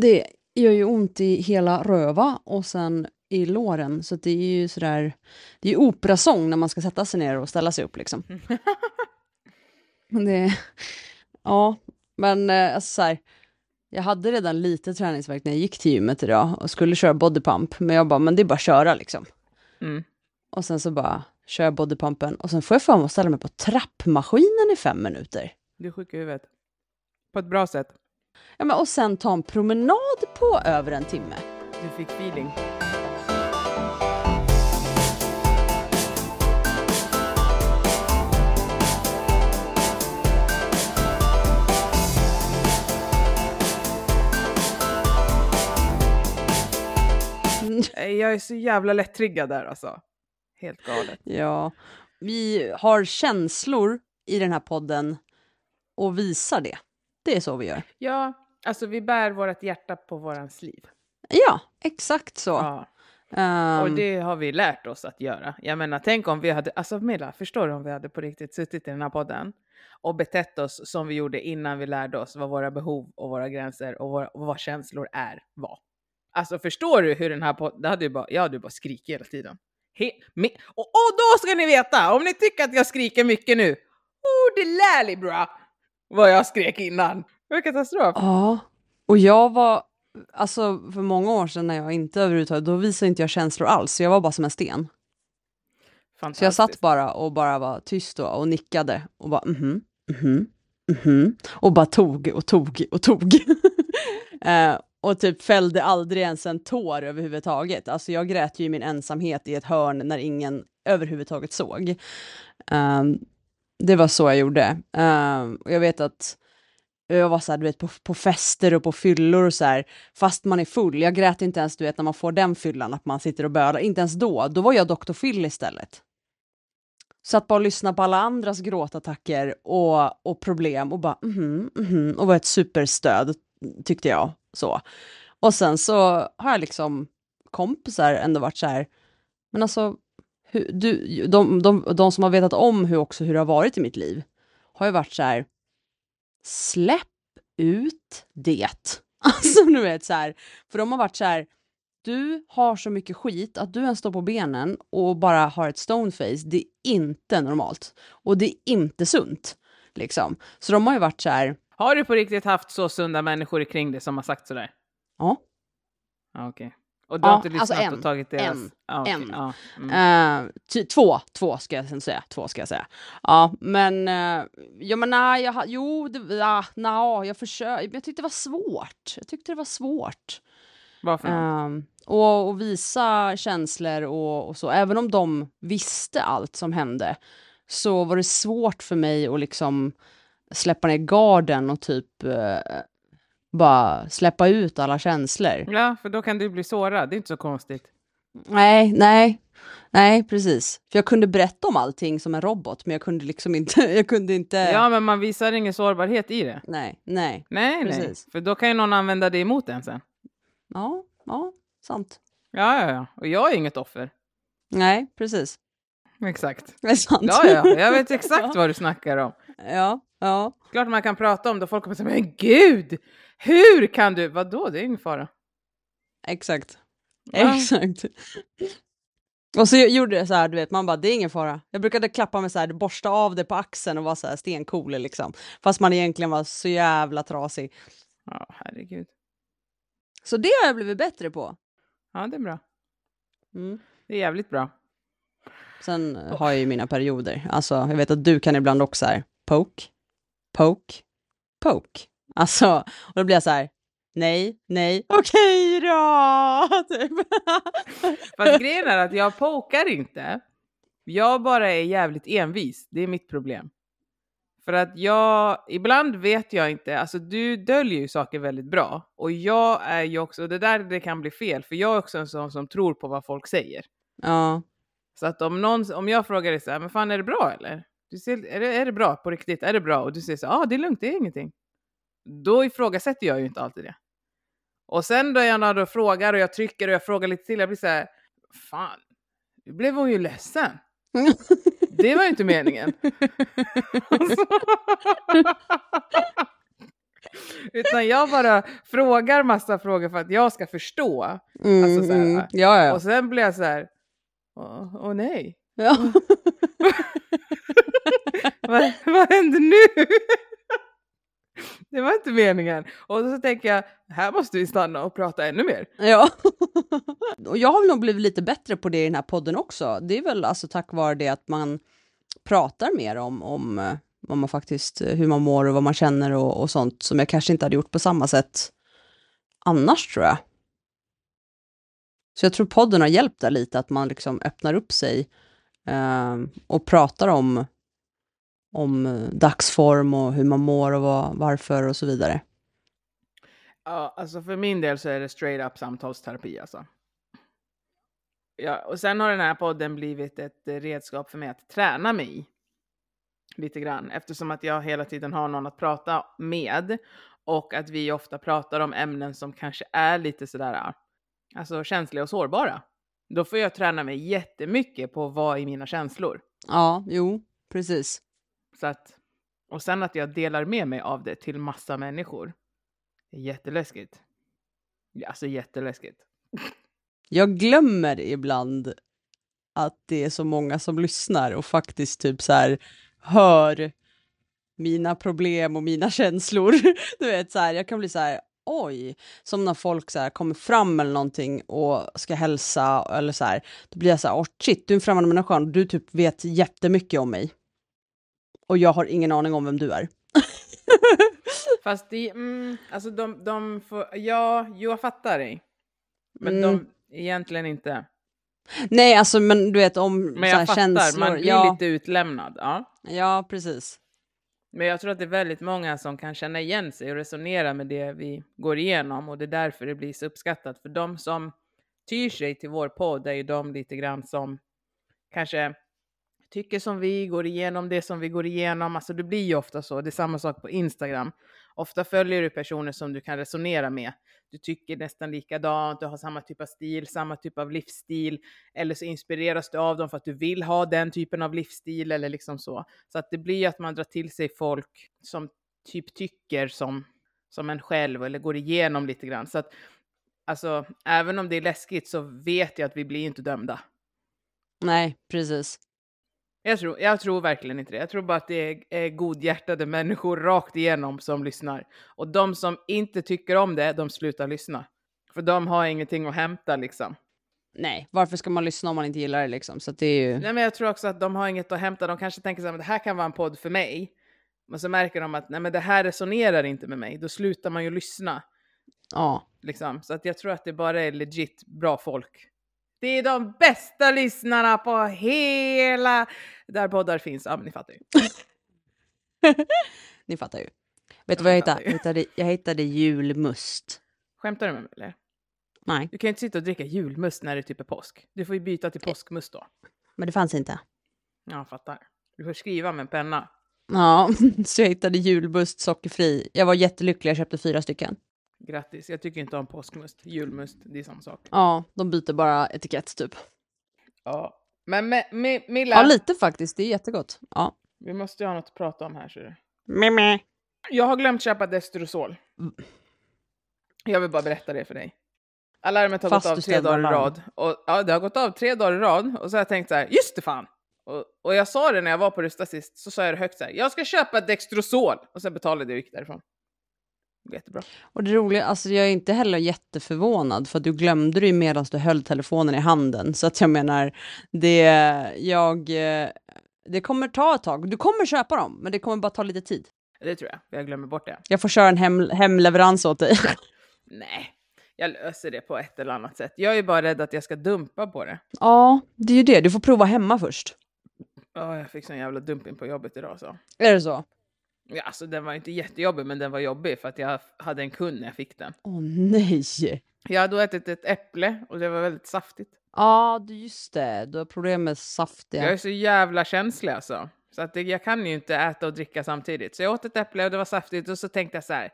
det gör ju ont i hela röva och sen i låren. Så det är ju sådär, det är ju operasång när man ska sätta sig ner och ställa sig upp liksom. det, ja, men eh, alltså så här, jag hade redan lite träningsvärk när jag gick till gymmet idag och skulle köra bodypump, men jag bara, men det är bara att köra liksom. Mm. Och sen så bara kör jag bodypumpen och sen får jag för mig att ställa mig på trappmaskinen i fem minuter. Du är sjuk i huvudet. På ett bra sätt. Ja, men och sen ta en promenad på över en timme. Du fick feeling. Eh, Jag är så jävla lättriggad där alltså. Helt galet. Ja, vi har känslor i den här podden och visar det. Det är så vi gör. Ja, alltså vi bär vårt hjärta på våran sliv. Ja, exakt så. Ja. Ehm, Och det har vi lärt oss att göra. Jag menar, tänk om vi hade, alltså Milla, förstår du om vi hade på riktigt suttit i den här podden och betett oss som vi gjorde innan vi lärde oss vad våra behov och våra gränser och, våra, och vad känslor är var. Alltså förstår du hur den här podden, det hade ju bara, jag hade ju bara skrikit hela tiden. He, me, och, och då ska ni veta, om ni tycker att jag skriker mycket nu, oh det lärlig bra vad jag skrek innan. Det var katastrof. Ja, och jag var, alltså för många år sedan när jag inte överhuvudtaget, då visade inte jag känslor alls, så jag var bara som en sten. Så jag satt bara och bara var tyst då och nickade och bara mhm, mhm, mhm, och bara tog och tog och tog. eh, och typ fällde aldrig ens en tår överhuvudtaget. Alltså jag grät ju i min ensamhet i ett hörn när ingen överhuvudtaget såg. Ehm, det var så jag gjorde. Uh, och jag vet att jag var så här, du vet, på, på fester och på fyllor och så här, fast man är full. Jag grät inte ens, du vet, när man får den fyllan, att man sitter och bölar. Inte ens då. Då var jag Dr. Phil istället. Satt bara och lyssnade på alla andras gråtattacker och, och problem och bara mhm, mhm, och var ett superstöd, tyckte jag. Så. Och sen så har jag liksom kompisar ändå varit så här, men alltså, hur, du, de, de, de som har vetat om hur, också hur det har varit i mitt liv, har ju varit så här, släpp ut det. Alltså du vet så här, för de har varit så här, du har så mycket skit att du ens står på benen och bara har ett stoneface, det är inte normalt. Och det är inte sunt. Liksom. Så de har ju varit så här, Har du på riktigt haft så sunda människor kring dig som har sagt sådär? ja, Ja, okej. Och du har Ja, inte lyssnat alltså en. och tagit deras... En. Ja, okej, En. Ja. Mm. Eh, ty, två, två ska jag sen säga. Två ska jag säga. Ja, men, uh, ja men nej, jag, jo, det, ja, na, jag försökte, jag tyckte det var svårt. Jag tyckte det var svårt. Varför? Um, och, och visa känslor och, och så. Även om de visste allt som hände så var det svårt för mig att liksom släppa ner garden och typ eh, bara släppa ut alla känslor. Ja, för då kan du bli sårad. Det är inte så konstigt. Nej, nej, nej, precis. För jag kunde berätta om allting som en robot, men jag kunde liksom inte, jag kunde inte, Ja, men man visar ingen sårbarhet i det. nej, nej, Nej, nej. Precis. För då kan ju någon använda det emot en sen. ja, ja, sant. Ja, ja, ja. Och jag är inget offer. Nej, precis. Exakt. Det är sant. Ja, ja. Jag vet exakt vad du snackar om. ja, ja. Klart man kan prata om det. Folk kommer säga, men gud! Hur kan du? Vadå? Det är ingen fara. Exakt. Ja. Exakt. Och så gjorde jag så här, du vet, man bara, det är ingen fara. Jag brukade klappa mig så här, borsta av det på axeln och vara så här stencool liksom. Fast man egentligen var så jävla trasig. Ja, herregud. Så det har jag blivit bättre på. Ja, det är bra. Mm. Det är jävligt bra. Sen eh, har jag ju mina perioder. Alltså, jag vet att du kan ibland också här, poke, poke, poke. Alltså, och då blir jag så här, nej, nej, okej då! Typ. Fast grejen är att jag pokar inte. Jag bara är jävligt envis. Det är mitt problem. För att jag, ibland vet jag inte, alltså du döljer ju saker väldigt bra. Och jag är ju också, och det där det kan bli fel, för jag är också en sån som tror på vad folk säger. ja, Så att om, någon, om jag frågar dig så här, men fan är det bra eller? Du ser, är, det, är det bra på riktigt? Är det bra? Och du säger så ja ah, det är lugnt, det är ingenting. Då ifrågasätter jag ju inte alltid det. Och sen då jag då frågar och jag trycker och jag frågar lite till, jag blir så här, fan, nu blev hon ju ledsen. Det var ju inte meningen. Utan jag bara frågar massa frågor för att jag ska förstå. Mm, Alltså så här, mm. Ja, ja. Och sen blir jag så här, åh, åh nej, ja. vad, vad händer nu? Det var inte meningen. Och så tänker jag, här måste vi stanna och prata ännu mer. Ja. och jag har nog blivit lite bättre på det i den här podden också. Det är väl alltså tack vare det att man pratar mer om, om eh, vad man faktiskt, eh, hur man mår och vad man känner och, och sånt som jag kanske inte hade gjort på samma sätt annars tror jag. Så jag tror podden har hjälpt där lite, att man liksom öppnar upp sig eh, och pratar om, om eh, dagsform och hur man mår och vad, varför och så vidare. Ja, alltså för min del så är det straight up samtalsterapi alltså. Ja, och sen har den här podden blivit ett redskap för mig att träna mig. Lite grann, eftersom att jag hela tiden har någon att prata med. Och att vi ofta pratar om ämnen som kanske är lite sådär, alltså känsliga och sårbara. Då får jag träna mig jättemycket på vara i mina känslor. Ja, jo, precis. Så att, och sen att jag delar med mig av det till massa människor. Det är jätteläskigt. Alltså jätteläskigt. Jag glömmer ibland att det är så många som lyssnar och faktiskt typ så här hör mina problem och mina känslor. Du vet så här, jag kan bli så här, oj, som när folk så här kommer fram eller någonting och ska hälsa eller så här, då blir jag så här, oh shit, du är en främmande människa och du typ vet jättemycket om mig. Och jag har ingen aning om vem du är. Fast det, mm, alltså de, de får, ja, jo, jag fattar dig. Men Mm. de, egentligen inte. Nej, alltså men du vet om Men jag fattar, känslor. man blir ja, lite utlämnad. Ja. ja, precis. Men jag tror att det är väldigt många som kan känna igen sig och resonera med det vi går igenom och det är därför det blir så uppskattat. För de som tyr sig till vår podd är ju de lite grann som kanske tycker som vi, går igenom det som vi går igenom. Alltså det blir ju ofta så. Det är samma sak på Instagram. Ofta följer du personer som du kan resonera med. Du tycker nästan likadant, du har samma typ av stil, samma typ av livsstil. Eller så inspireras du av dem för att du vill ha den typen av livsstil eller liksom så. Så att det blir att man drar till sig folk som typ tycker som, som en själv eller går igenom lite grann. Så att alltså, även om det är läskigt så vet jag att vi blir inte dömda. Nej, precis. Jag tror, jag tror verkligen inte det. Jag tror bara att det är, är godhjärtade människor rakt igenom som lyssnar. Och de som inte tycker om det, de slutar lyssna. För de har ingenting att hämta liksom. Nej, varför ska man lyssna om man inte gillar det liksom? Så det är ju... Nej, men jag tror också att de har inget att hämta. De kanske tänker så här, "Men det här kan vara en podd för mig. Men så märker de att nej, men det här resonerar inte med mig. Då slutar man ju lyssna. Ja. Liksom. Så att jag tror att det bara är legit bra folk. Det är de bästa lyssnarna på hela... Där poddar finns. Ja, men ni fattar ju. Ni fattar ju. Vet du vad jag hittade? Jag hittade, jag hittade julmust. Skämtar du med mig eller? Nej, Du kan ju inte sitta och dricka julmust när det typ är påsk. Du får ju byta till påskmust då. men det fanns inte. Ja, fattar. Du får skriva med en penna. Ja, så jag hittade julmust sockerfri. Jag var jättelycklig, jag köpte fyra stycken. Grattis. Jag tycker inte om påskmust. Julmust, det är samma sak. Ja, de byter bara etikett typ. Ja. Men med, med, Milla, Ja, lite faktiskt. Det är jättegott. Ja. vi måste ju ha något att prata om här. Så du. Mimmi. Jag har glömt köpa Destrosol. Mm. Jag vill bara berätta det för dig. Alarmet har Fast gått av tre dagar i rad. Och, ja, det har gått av tre dagar i rad. Och så har jag tänkt så här, just det fan! Och, och jag sa det när jag var på Rusta sist, så sa jag det högt så här, jag ska köpa Dextrosol! Och sen betalade jag och gick därifrån. Jättebra. Och det roliga, alltså jag är inte heller jätteförvånad för att du glömde det ju medan du höll telefonen i handen. Så att jag menar, det, jag, eh, det kommer ta ett tag. Du kommer köpa dem, men det kommer bara ta lite tid. Det tror jag, jag glömmer bort det. Jag får köra en hem, hemleverans åt dig. Nej, jag löser det på ett eller annat sätt. Jag är bara rädd att jag ska dumpa på det. ja, det är ju det. Du får prova hemma först. Ja, jag fick sån jävla dumping på jobbet idag så. Är det så? Ja, alltså den var inte jättejobbig, men den var jobbig för att jag hade en kund när jag fick den. Åh nej! Jag hade då ätit ett äpple och det var väldigt saftigt. Ja, du- just det. Du har problem med saftiga. Jag är så jävla känslig alltså. Så att det, jag kan ju inte äta och dricka samtidigt. Så jag åt ett äpple och det var saftigt och så tänkte jag så här,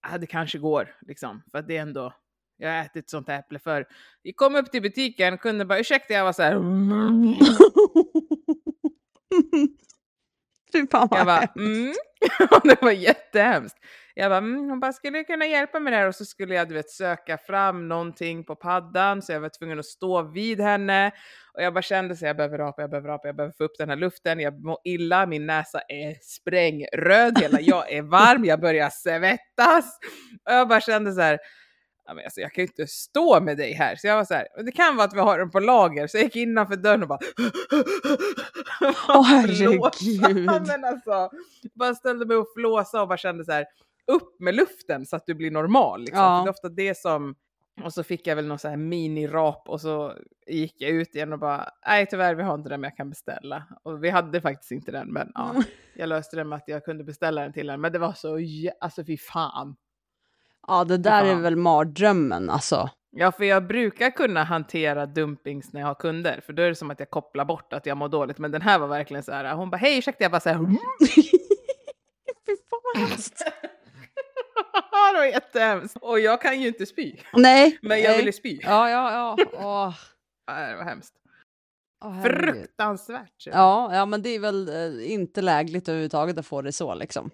ah, det kanske går liksom. För att det är ändå, jag har ätit sånt äpple för. Vi kom upp till butiken, kunden bara ursäkta, jag var så här. Fy fan vad Jag bara, mm. Det var jättehemskt. Jag bara, mm, hon bara, skulle du kunna hjälpa mig där? Och så skulle jag du vet, söka fram någonting på paddan så jag var tvungen att stå vid henne. Och jag bara kände så jag behöver rapa, jag behöver rapa, jag behöver få upp den här luften, jag mår illa, min näsa är sprängröd, hela jag är varm, jag börjar svettas. Och jag bara kände så här, men alltså, jag kan ju inte stå med dig här. Så jag var så här, det kan vara att vi har den på lager. Så jag gick innanför dörren och bara... Åh herregud. men alltså, bara ställde mig och flåsa och bara kände så här, upp med luften så att du blir normal. Liksom. Ja. Det är ofta det som... Och så fick jag väl någon så här mini-rap och så gick jag ut igen och bara, nej tyvärr vi har inte den men jag kan beställa. Och vi hade faktiskt inte den men ja, jag löste det med att jag kunde beställa den till den. Men det var så, alltså fy fan. Ja, det där är fan. väl mardrömmen alltså. Ja, för jag brukar kunna hantera dumpings när jag har kunder, för då är det som att jag kopplar bort att jag mår dåligt. Men den här var verkligen så här, hon bara hej ursäkta, jag bara så här, Fy fan vad hemskt. det var jättehemskt. Och jag kan ju inte spy, Nej. men jag nej. ville spy. Ja, ja, ja. Åh, Ja, Det var hemskt. åh. Fruktansvärt. Ja, ja, men det är väl eh, inte lägligt överhuvudtaget att få det så liksom.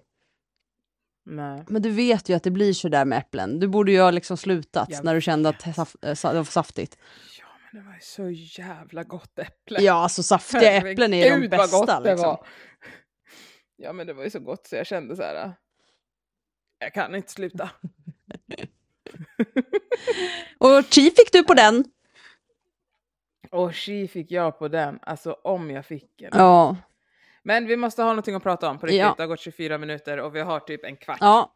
Nej. Men du vet ju att det blir så där med äpplen. Du borde ju ha liksom slutat Jag när du kände att saf- eh, det var saftigt. Ja, men det var ju så jävla gott äpple. Ja, alltså saftiga äpplen är ju de vad bästa gott det liksom. var. Ja, men det var ju så gott så jag kände så här, jag kan inte sluta. Och chi fick du på den. Och chi fick jag på den, alltså om jag fick en. Ja, Men vi måste ha någonting att prata om på riktigt. Ja. Det har gått 24 minuter och vi har typ en kvart. ja.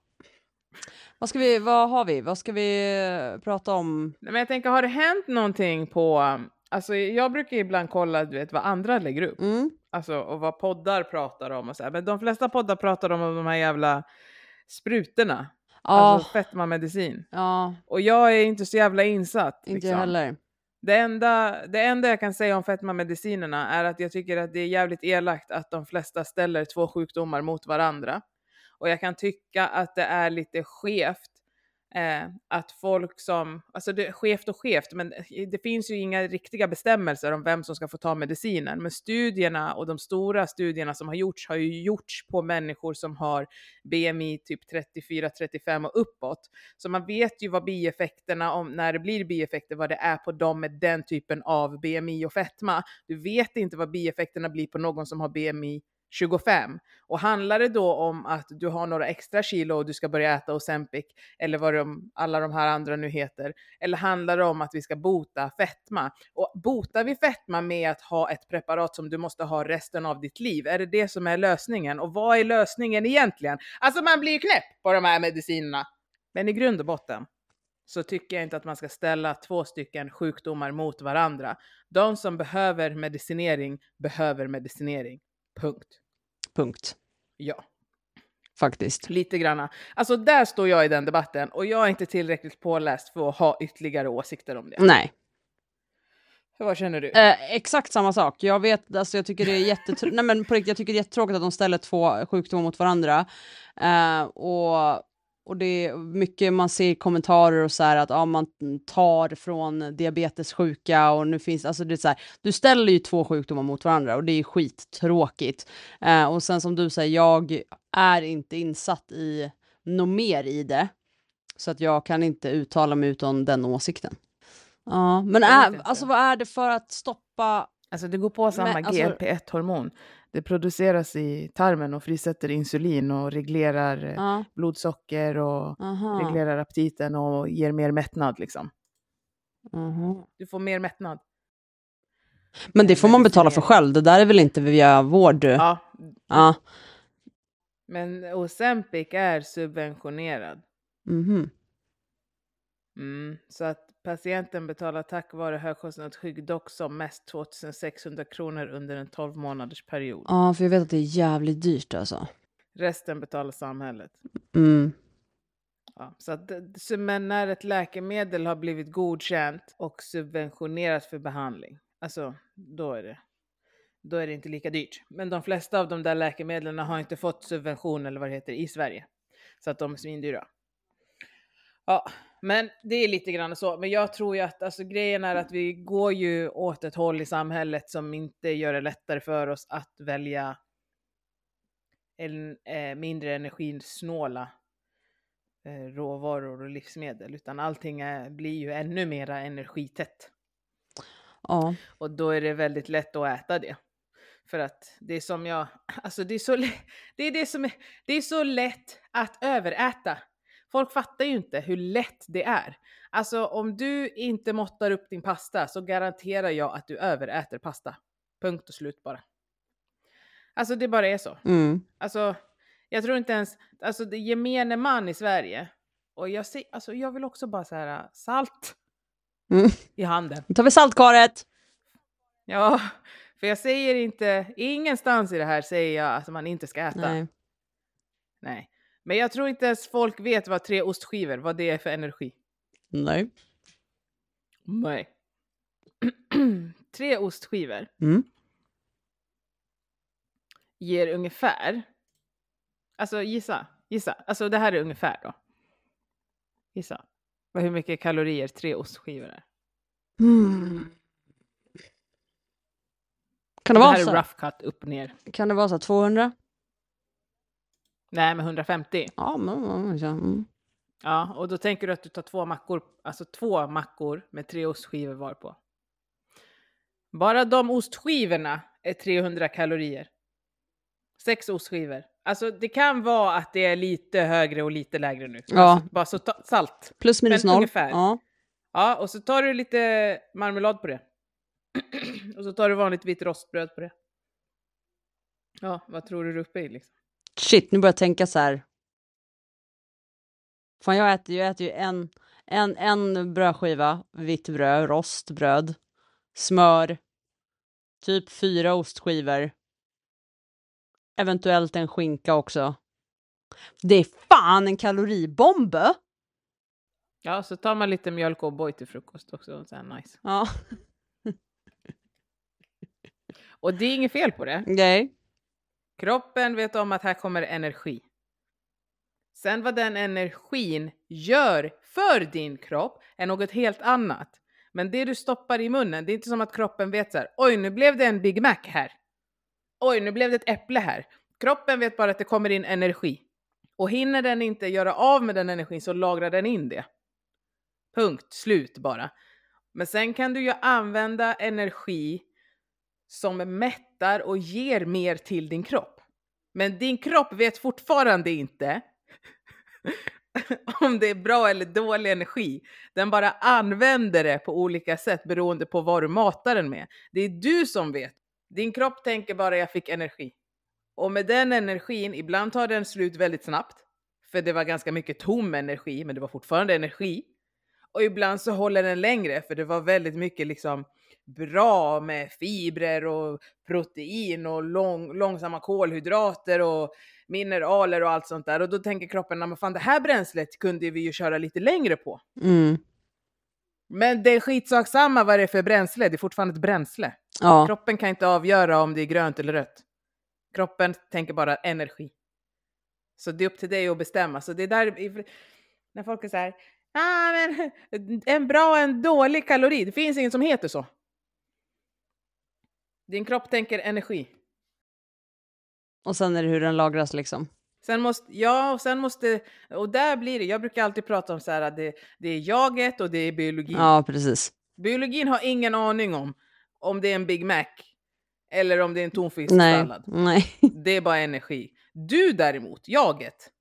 Vad ska vi, vad har vi? Vad ska vi eh, prata om? Nej, Men jag tänker, har det hänt någonting på... Alltså jag brukar ibland kolla du vet, vad andra lägger upp. Mm. Alltså, och vad poddar pratar om och så här. Men de flesta poddar pratar om de här jävla sprutorna. Ja, Alltså fetmamedicin. ja, Och jag är inte så jävla insatt. inte liksom. heller. Det enda, det enda jag kan säga om fetmamedicinerna är att jag tycker att det är jävligt elakt att de flesta ställer två sjukdomar mot varandra. Och jag kan tycka att det är lite skevt eh, att folk som, alltså det är skevt och skevt, men eh, det finns ju inga riktiga bestämmelser om vem som ska få ta medicinen. Men studierna och de stora studierna som har gjorts har ju gjorts på människor som har BMI typ 34-35 och uppåt. Så man vet ju vad bieffekterna, om, när det blir bieffekter, vad det är på dem med den typen av BMI och fetma. Du vet inte vad bieffekterna blir på någon som har BMI 25. Och handlar det då om att du har några extra kilo och du ska börja äta Ozempic eller vad de, alla de här andra nu heter, eller handlar det om att vi ska bota fetma? Och botar vi fetma med att ha ett preparat som du måste ha resten av ditt liv? Är det det som är lösningen? Och vad är lösningen egentligen? Alltså man blir ju knäpp på de här medicinerna. Men i grund och botten så tycker jag inte att man ska ställa två stycken sjukdomar mot varandra. De som behöver medicinering behöver medicinering. Punkt. Punkt. Ja, Faktiskt. lite granna. Alltså där står jag i den debatten och jag är inte tillräckligt påläst för att ha ytterligare åsikter om det. Nej. Vad känner du? Eh, exakt samma sak. Jag vet, alltså jag tycker det är jättetråkigt, nej men på riktigt, jag tycker det är jättetråkigt att de ställer två sjukdomar mot varandra. Eh, och, och det är mycket man ser kommentarer och så här att ja, man tar från diabetessjuka och nu finns, alltså det är så här, du ställer ju två sjukdomar mot varandra och det är skittråkigt. Eh, och sen som du säger, jag är inte insatt i något mer i det. Så att jag kan inte uttala mig utan den åsikten. Ja, men är, alltså vad är det för att stoppa Alltså det går på samma alltså- GLP-1-hormon. Det produceras i tarmen och frisätter insulin och reglerar eh, Ja, blodsocker och aha, reglerar aptiten och ger mer mättnad liksom. aha. Du får mer mättnad. Men det får man betala för själv, det där är väl inte via vård? Ja. Ja, ja. men Ozempic är subventionerad. mhm. Mm, så att patienten betalar tack vare högkostnadsskydd dock som mest 2600 kronor under en 12 månaders period. Ja, för jag vet att det är jävligt dyrt alltså. Resten betalar samhället. Mm. Ja, så att, men när ett läkemedel har blivit godkänt och subventionerat för behandling, alltså då är det, då är det inte lika dyrt. Men de flesta av de där läkemedlen har inte fått subvention eller vad det heter i Sverige. Så att de är svindyra. Ja, men det är lite grann så. Men jag tror ju att alltså, grejen är att vi går ju åt ett håll i samhället som inte gör det lättare för oss att välja en, eh, mindre energisnåla eh, råvaror och livsmedel, utan allting är, blir ju ännu mera energitätt. Ja. Och då är det väldigt lätt att äta det. För att det är som jag, alltså det är så, det är det som är, det är så lätt att överäta. Folk fattar ju inte hur lätt det är. Alltså om du inte måttar upp din pasta så garanterar jag att du överäter pasta. Punkt och slut bara. Alltså det bara är så. Mm. Alltså jag tror inte ens, alltså det gemene man i Sverige. Och jag, ser, alltså, jag vill också bara så här salt Mm. i handen. Då tar vi saltkaret. Ja, för jag säger inte, ingenstans i det här säger jag att man inte ska äta. Nej. Nej. Men jag tror inte ens folk vet vad tre ostskivor, vad det är för energi. Nej. Nej. tre ostskivor Mm. ger ungefär, alltså gissa, gissa, alltså det här är ungefär då. Gissa. Vad- Hur mycket kalorier tre ostskivor är. Mm. Kan det, Det vara här är så? rough cut upp ner. Kan det vara så 200? Nej, men 150. Ja, men, ja, mm. Ja, och då tänker du att du tar två mackor, alltså två mackor med tre ostskivor var på. Bara de ostskivorna är 300 kalorier. Sex ostskivor. Alltså det kan vara att det är lite högre och lite lägre nu. Ja. Alltså, bara så salt. Plus minus noll. ungefär. Ja. Ja, och så tar du lite marmelad på det. och så tar du vanligt vitt rostbröd på det. Ja, vad tror du du är uppe i liksom? Shit, nu börjar jag tänka så här. Fan, jag äter, jag äter ju en, en, en brödskiva vitt bröd, rostbröd, smör, typ fyra ostskivor, eventuellt en skinka också. Det är fan en kaloribomb! Ja, så tar man lite mjölk och O'boy till frukost också. Så nice. Ja, Och det är inget fel på det. nej. Kroppen vet om att här kommer energi. Sen vad den energin gör för din kropp är något helt annat. Men det du stoppar i munnen, det är inte som att kroppen vet så här, oj nu blev det en Big Mac här. Oj nu blev det ett äpple här. Kroppen vet bara att det kommer in energi. Och hinner den inte göra av med den energin så lagrar den in det. Punkt, slut bara. Men sen kan du ju använda energi som mättar och ger mer till din kropp. Men din kropp vet fortfarande inte om det är bra eller dålig energi. Den bara använder det på olika sätt beroende på vad du matar den med. Det är du som vet. Din kropp tänker bara jag fick energi. Och med den energin, ibland tar den slut väldigt snabbt. För det var ganska mycket tom energi, men det var fortfarande energi. Och ibland så håller den längre, för det var väldigt mycket liksom bra med fibrer och protein och lång, långsamma kolhydrater och mineraler och allt sånt där. Och då tänker kroppen, "Nej, men fan det här bränslet kunde vi ju köra lite längre på. Mm. Men det är skitsak samma vad det är för bränsle, det är fortfarande ett bränsle. Ja. Kroppen kan inte avgöra om det är grönt eller rött. Kroppen tänker bara energi. Så det är upp till dig att bestämma. Så det är där, när folk är så här, ah, men en bra och en dålig kalori, det finns inget som heter så. Din kropp tänker energi. Och sen är det hur den lagras liksom. Sen måste, ja, och sen måste, och där blir det, jag brukar alltid prata om så här att det, det är jaget och det är biologin. Ja, precis. Biologin har ingen aning om om det är en Big Mac eller om det är en Nej. tonfisksallad. Nej. Det är bara energi. Du däremot, jaget,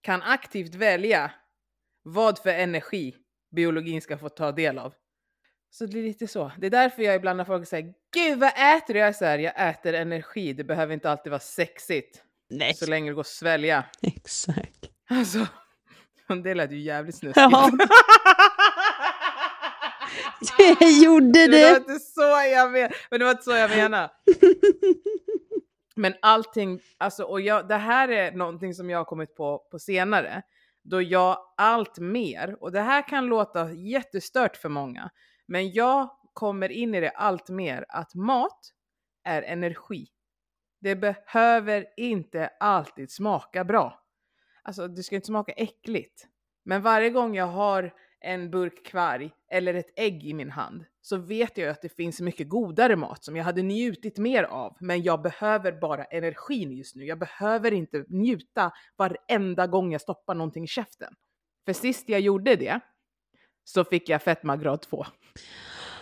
kan aktivt välja vad för energi biologin ska få ta del av. Så det är lite så. Det är därför jag ibland när folk säger Gud vad äter du? Jag säger jag äter energi. Det behöver inte alltid vara sexigt. Nej. Så länge det går att svälja. Exakt. Alltså, det lät ju jävligt snuskigt. Ja. Jag gjorde Det var det! inte så jag menade. Men det var inte så jag menade. Men allting, alltså, och jag, det här är någonting som jag har kommit på på senare. Då jag allt mer, och det här kan låta jättestört för många, men jag kommer in i det allt mer att mat är energi. Det behöver inte alltid smaka bra. Alltså det ska inte smaka äckligt. Men varje gång jag har en burk kvarg eller ett ägg i min hand så vet jag ju att det finns mycket godare mat som jag hade njutit mer av. Men jag behöver bara energin just nu. Jag behöver inte njuta varenda gång jag stoppar någonting i käften. För sist jag gjorde det så fick jag fetma grad 2.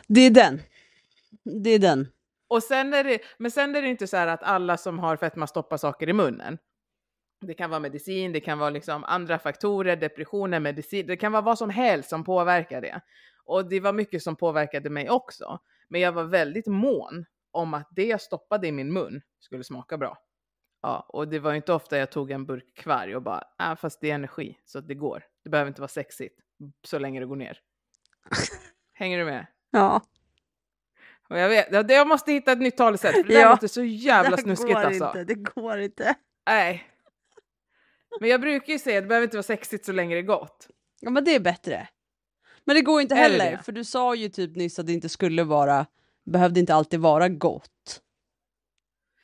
Det är den. Det är den. Och sen är det, men sen är det inte så här att alla som har fetma stoppar saker i munnen. Det kan vara medicin, det kan vara liksom andra faktorer, depressioner, medicin, det kan vara vad som helst som påverkar det. Och det var mycket som påverkade mig också. Men jag var väldigt mån om att det jag stoppade i min mun skulle smaka bra. Ja, och det var inte ofta jag tog en burk kvarg och bara, äh, fast det är energi så det går. Det behöver inte vara sexigt så länge det går ner. Hänger du med? Ja. Och jag, vet, jag måste hitta ett nytt talesätt för det Ja. låter så jävla det snuskigt går alltså. Inte, det går inte. Nej. Men jag brukar ju säga att det behöver inte vara sexigt så länge det är gott. Ja men det är bättre. Men det går inte Är det heller, det? för du sa ju typ nyss att det inte skulle vara, behövde inte alltid vara gott.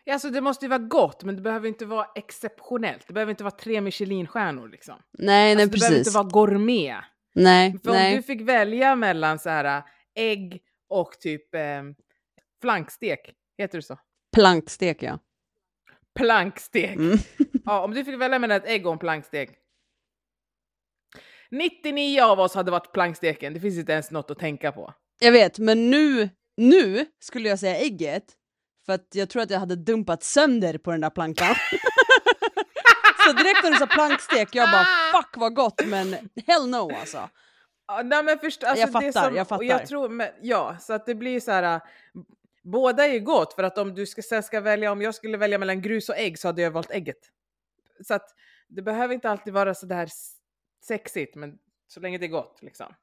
Ja, Alltså det måste ju vara gott, men det behöver inte vara exceptionellt. Det behöver inte vara tre Michelinstjärnor liksom. Nej, nej Alltså, det behöver precis. inte vara gourmet. Nej, För om nej. du fick välja mellan så här äh, ägg och typ eh, flankstek, heter det så? Plankstek ja. Plankstek. Mm. Ja, om du fick välja mellan ett ägg och en plankstek. 99 av oss hade varit planksteken, det finns inte ens något att tänka på. Jag vet, men nu, nu skulle jag säga ägget. För att jag tror att jag hade dumpat sönder på den där plankan. så direkt när du sa plankstek, jag bara fuck vad gott, men hell no alltså. Ja, nej, men först, alltså, Jag fattar, som, jag fattar. Jag tror, men, ja, så att det blir så här. äh, Båda är ju gott för att om du ska, sen ska välja, om jag skulle välja mellan grus och ägg så hade jag valt ägget. Så att det behöver inte alltid vara så där sexigt, men så länge det är gott liksom.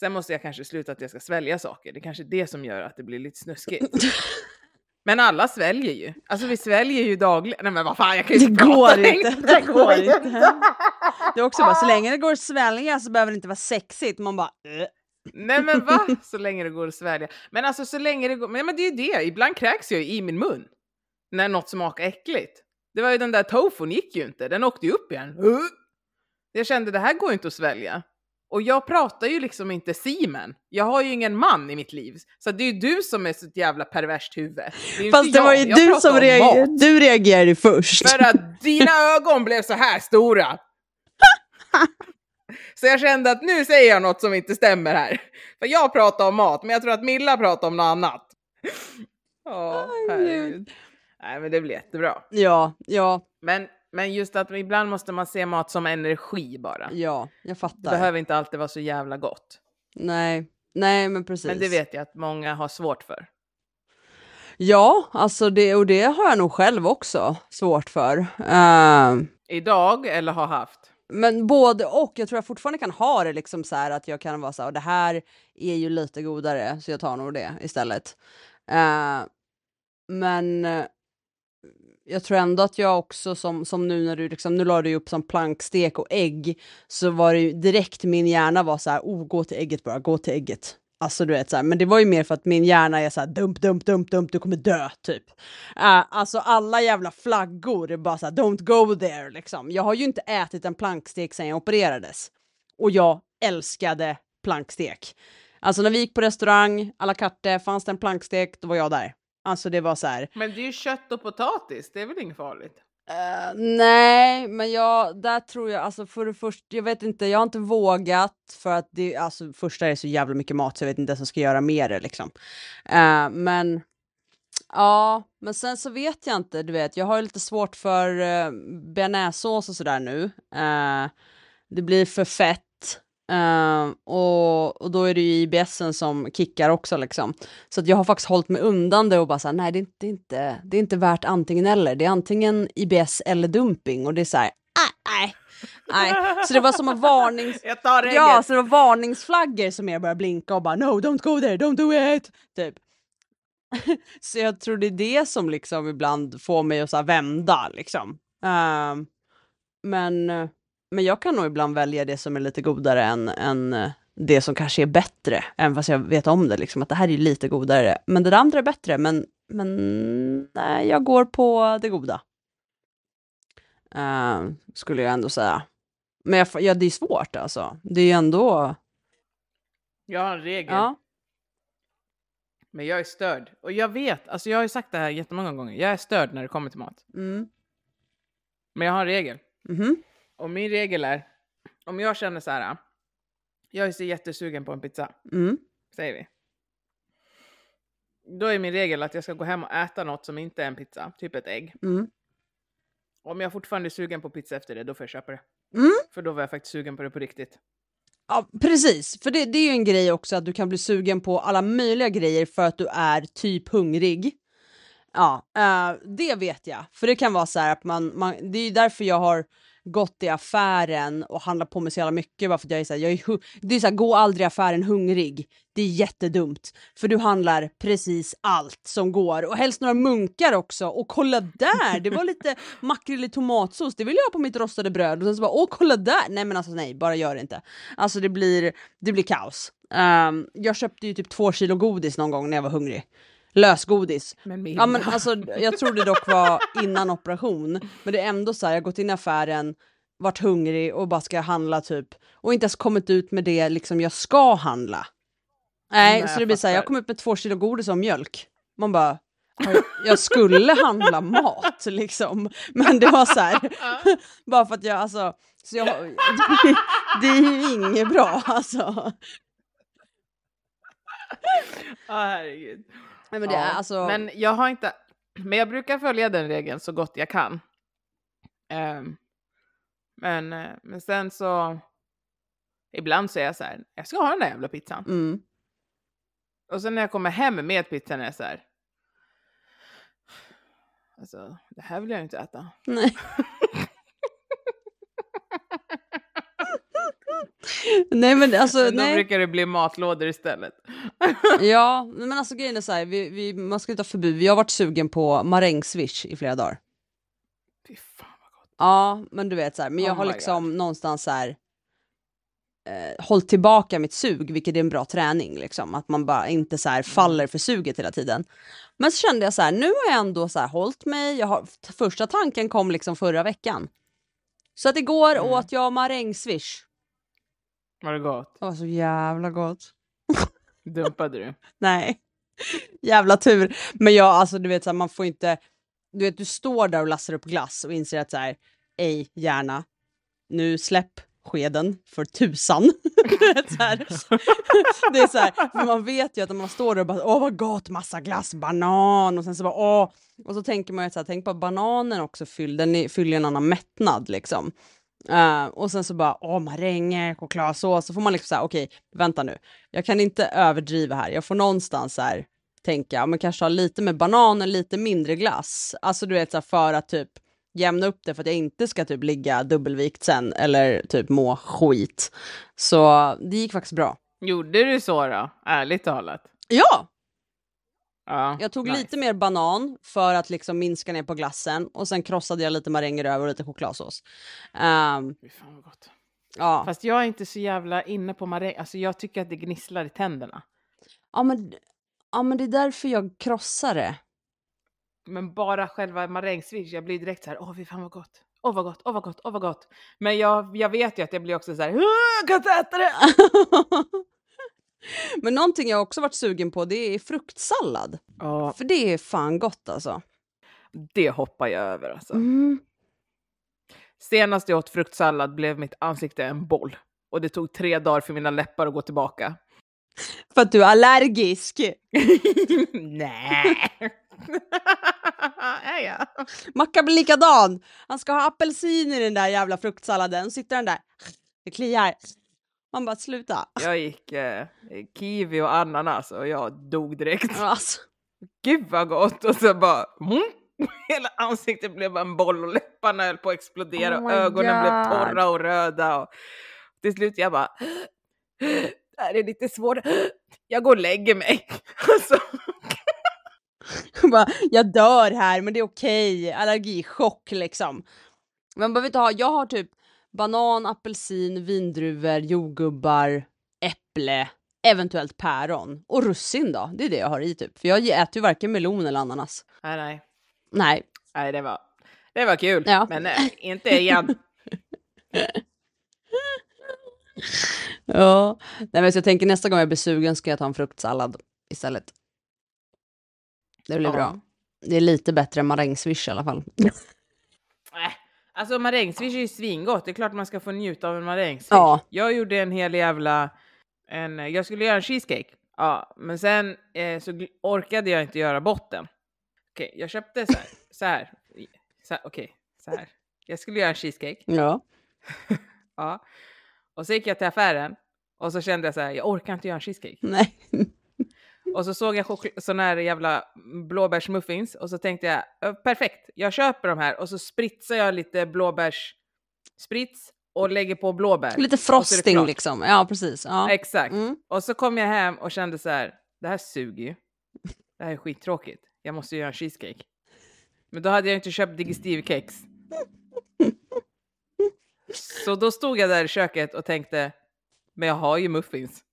Sen måste jag kanske sluta att jag ska svälja saker. Det är kanske det som gör att det blir lite snuskigt. Men alla sväljer ju. Alltså vi sväljer ju dagligen. Nej men vad fan, jag kan ju Det inte går prata inte, det går inte. Det är också bara, så länge det går att svälja så behöver det inte vara sexigt. Man bara, "Äh." Nej men va? Så länge det går att svälja. Men alltså så länge det går, men, men det är ju det, ibland kräks jag i min mun. När något smakar äckligt. Det var ju den där tofun gick ju inte, den åkte ju upp igen. Jag kände det här går inte att svälja. Och jag pratar ju liksom inte simen. Jag har ju ingen man i mitt liv. Så det är ju du som är så ett jävla perverst huvud. Det Fast det var ju Jag du som om reagerade, du reagerade först. För att dina ögon blev så här stora. Så jag kände att nu säger jag något som inte stämmer här. För jag pratar om mat, men jag tror att Milla pratar om något annat. Ja, herregud. Nej, men det blir jättebra. Ja, ja, Men, men just att ibland måste man se mat som energi bara. ja, jag Det fattar. behöver inte alltid vara så jävla gott. Nej, nej men precis. Men det vet jag att många har svårt för. Ja, alltså det, och det har jag nog själv också svårt för. Ehm, Idag eller har haft. men både och, jag tror jag fortfarande kan ha det liksom så här att jag kan vara så här, "Och det här är ju lite godare så jag tar nog det istället. Ehm, men eh, jag tror ändå att jag också som, som nu när du liksom, nu la du upp som plankstek och ägg, så var det ju direkt min hjärna var så här, oh gå till ägget bara, gå till ägget. Alltså du vet så här, men det var ju mer för att min hjärna är så här dump, dump, dump, dump, du kommer dö typ. Uh, alltså alla jävla flaggor är bara så här, don't go there liksom. Jag har ju inte ätit en plankstek sedan jag opererades. Och jag älskade plankstek. Alltså när vi gick på restaurang, à la carte, fanns det en plankstek, då var jag där. Alltså det var så här, Men det är ju kött och potatis, det är väl inget farligt? Eh, nej, men jag, där tror jag, alltså för det första, jag vet inte, jag har inte vågat för att det, alltså första är så jävla mycket mat så jag vet inte ens vad jag ska göra med det liksom. Eh, men ja, men sen så vet jag inte, du vet, jag har ju lite svårt för uh, bearnaisesås och sådär nu. Eh, det blir för fett. Eh, och, och då är det ju IBSen som kickar också liksom. Så att jag har faktiskt hållit mig undan det och bara såhär, nej det är, inte, det, är inte, det är inte värt antingen eller. Det är antingen IBS eller dumping och det är såhär, nej, nej, nej. Så det var som en varnings... Jag tar! Ja, så det var varningsflaggor som jag började blinka och bara no, don't go there, don't do it! Typ. så jag tror det är det som liksom ibland får mig att så vända liksom. Ehm, men, eh, men jag kan nog ibland välja det som är lite godare än, än eh, det som kanske är bättre, även fast jag vet om det liksom, att det här är lite godare. Men det andra är bättre, men, men nej, jag går på det goda. Ehm, skulle jag ändå säga. Men jag, ja, det är svårt alltså. Det är ju ändå Jag har en regel. Ja. Men jag är störd. Och jag vet, alltså jag har ju sagt det här jättemånga gånger. Jag är störd när det kommer till mat. Mm. Men jag har en regel. Mhm. Och min regel är, om jag känner så här. Jag är så jättesugen på en pizza, Mm. säger vi. Då är min regel att jag ska gå hem och äta något som inte är en pizza, typ ett ägg. Mm. Om jag fortfarande är sugen på pizza efter det, då får jag köpa det. Mm. För då var jag faktiskt sugen på det på riktigt. Ja, precis. För det, det är ju en grej också att du kan bli sugen på alla möjliga grejer för att du är typ hungrig. Ja, eh, det vet jag. För det kan vara så här att man, man det är ju därför jag har gått i affären och handlat på mig så jävla mycket bara för att jag är så här, jag är, det är så här, gå aldrig i affären hungrig. Det är jättedumt. För du handlar precis allt som går och helst några munkar också. Och kolla där, det var lite makrill i tomatsås, det vill jag ha på mitt rostade bröd. Och sen så bara, åh kolla där! Nej men alltså nej, bara gör det inte. Alltså det blir, det blir kaos. Ehm, jag köpte ju typ två kilo godis någon gång när jag var hungrig. Lösgodis. Men. Ja men alltså jag tror det dock var innan operation. Men det är ändå så här, jag har gått in i affären, varit hungrig och bara ska handla typ. Och inte ens kommit ut med det liksom jag ska handla. Nej, Nej, så det blir så här, jag kom ut med två kilo godis och mjölk. Man bara, "Ja, jag skulle handla mat liksom. Men det var så här, bara för att jag alltså, så jag, det är ju inget bra alltså. Ja, herregud. Nej, men det Ja, är alltså, Men jag har inte... Men jag brukar följa den regeln så gott jag kan. Ehm, men, eh, men sen så... Ibland så är jag så här, jag ska ha den där jävla pizzan. mm, Och sen när jag kommer hem med pizzan är jag så här... Alltså, det här vill jag inte äta. nej. nej men alltså, Men då nej. brukar det bli matlådor istället. Ja, men alltså grejen är så här, vi, vi, man ska inte ha förbud. Vi har varit sugen på marängsviss i flera dagar. Fy fan vad gott. Ja, men du vet så här, men jag Oh har my liksom någonstans så här eh, hållit tillbaka mitt sug, vilket är en bra träning liksom. Att man bara inte så här faller för suget hela tiden. Men så kände jag så här, nu har jag ändå så här hållit mig. Jag har, första tanken kom liksom förra veckan. Så att igår Mm. åt jag marängsviss. Var det gott? Det var så jävla gott. Dumpade du? Nej, jävla tur. Men jag, alltså du vet så här, man får inte, du vet du står där och lassar upp glass och inser att så här, ej gärna, nu släpp skeden för tusan. Det är så här, för man vet ju att när man står där och bara åh vad gott, massa glass, banan och sen så bara åh. Och så tänker man ju så här, tänk på att bananen också fyller, den fyller en annan mättnad liksom. Eh, och sen så bara, åh maränger, chokladsås, så får man liksom säga, okej, vänta nu, jag kan inte överdriva här, jag får någonstans här tänka, men kanske ha lite med bananen, lite mindre glass, alltså du vet så här, för att typ jämna upp det för att jag inte ska typ ligga dubbelvikt sen eller typ må skit. Så det gick faktiskt bra. Gjorde du så då? Ärligt talat? Ja, Ja, jag tog nice. lite mer banan för att liksom minska ner på glassen och sen krossade jag lite maränger över och lite chokladsås. Fy fan vad gott. ja. Fast jag är inte så jävla inne på maräng. Alltså jag tycker att det gnisslar i tänderna. Ja men, ja men det är därför jag krossar det. Men bara själva marängsviss, jag blir direkt så här, åh fy fan vad gott. Åh vad gott, åh vad gott, åh vad gott. Men jag, jag vet ju att jag blir också så här, "Åh, jag kan inte äta det! men någonting jag också varit sugen på det är fruktsallad. Ja, För det är fan gott alltså. det hoppar jag över alltså. Mm. Senast jag åt fruktsallad blev mitt ansikte en boll. Och det tog tre dagar för mina läppar att gå tillbaka. För att du är allergisk. Nej. är jag? Mackan blir likadan. Han ska ha apelsin i den där jävla fruktsalladen. Sitter den där. Det kliar. Man bara sluta. Jag gick eh, kiwi och ananas och jag dog direkt. Alltså. Gud vad gott! Och så bara... Mm, hela ansiktet blev bara en boll och läpparna höll på att explodera Oh och ögonen blev God. torra och röda. Och till slut jag bara... Det här är lite svårt. Jag går och lägger mig. Alltså, bara, jag dör här men det är okej. Allergichock liksom. Man behöver inte ha, jag har typ banan, apelsin, vindruvor, jordgubbar, äpple, eventuellt päron och russin då. Det är det jag har i typ. För jag äter ju varken melon eller ananas. nej, nej. Nej, Nej, det var, det var kul. Ja. Men nej, inte igen. Ja, Nej, men så jag tänker nästa gång jag blir sugen ska jag ta en fruktsallad istället. Det blir Ja. bra. Det är lite bättre än marängsviss i alla fall. Alltså marängsviss är ju svingott. Det är klart man ska få njuta av en marängsviss. Ja. Jag gjorde en hel jävla... En, jag skulle göra en cheesecake. Ja, men sen eh, så orkade jag inte göra botten. Okej, jag köpte så här. Så här. Så här Okej, så här. Jag skulle göra en cheesecake. Ja. Ja. Och så gick jag till affären. Och så kände jag så här, jag orkar inte göra en cheesecake. Nej. Och så såg jag såna här jävla blåbärsmuffins och så tänkte jag "Ö, perfekt, jag köper de här och så spritsar jag lite blåbärssprits och lägger på blåbär. Lite frosting liksom. Ja, precis. Ja. Exakt. Mm. Och så kom jag hem och kände så här, det här suger ju. Det här är skittråkigt. Jag måste göra en cheesecake. Men då hade jag inte köpt digestivkex. Så då stod jag där i köket och tänkte, men jag har ju muffins.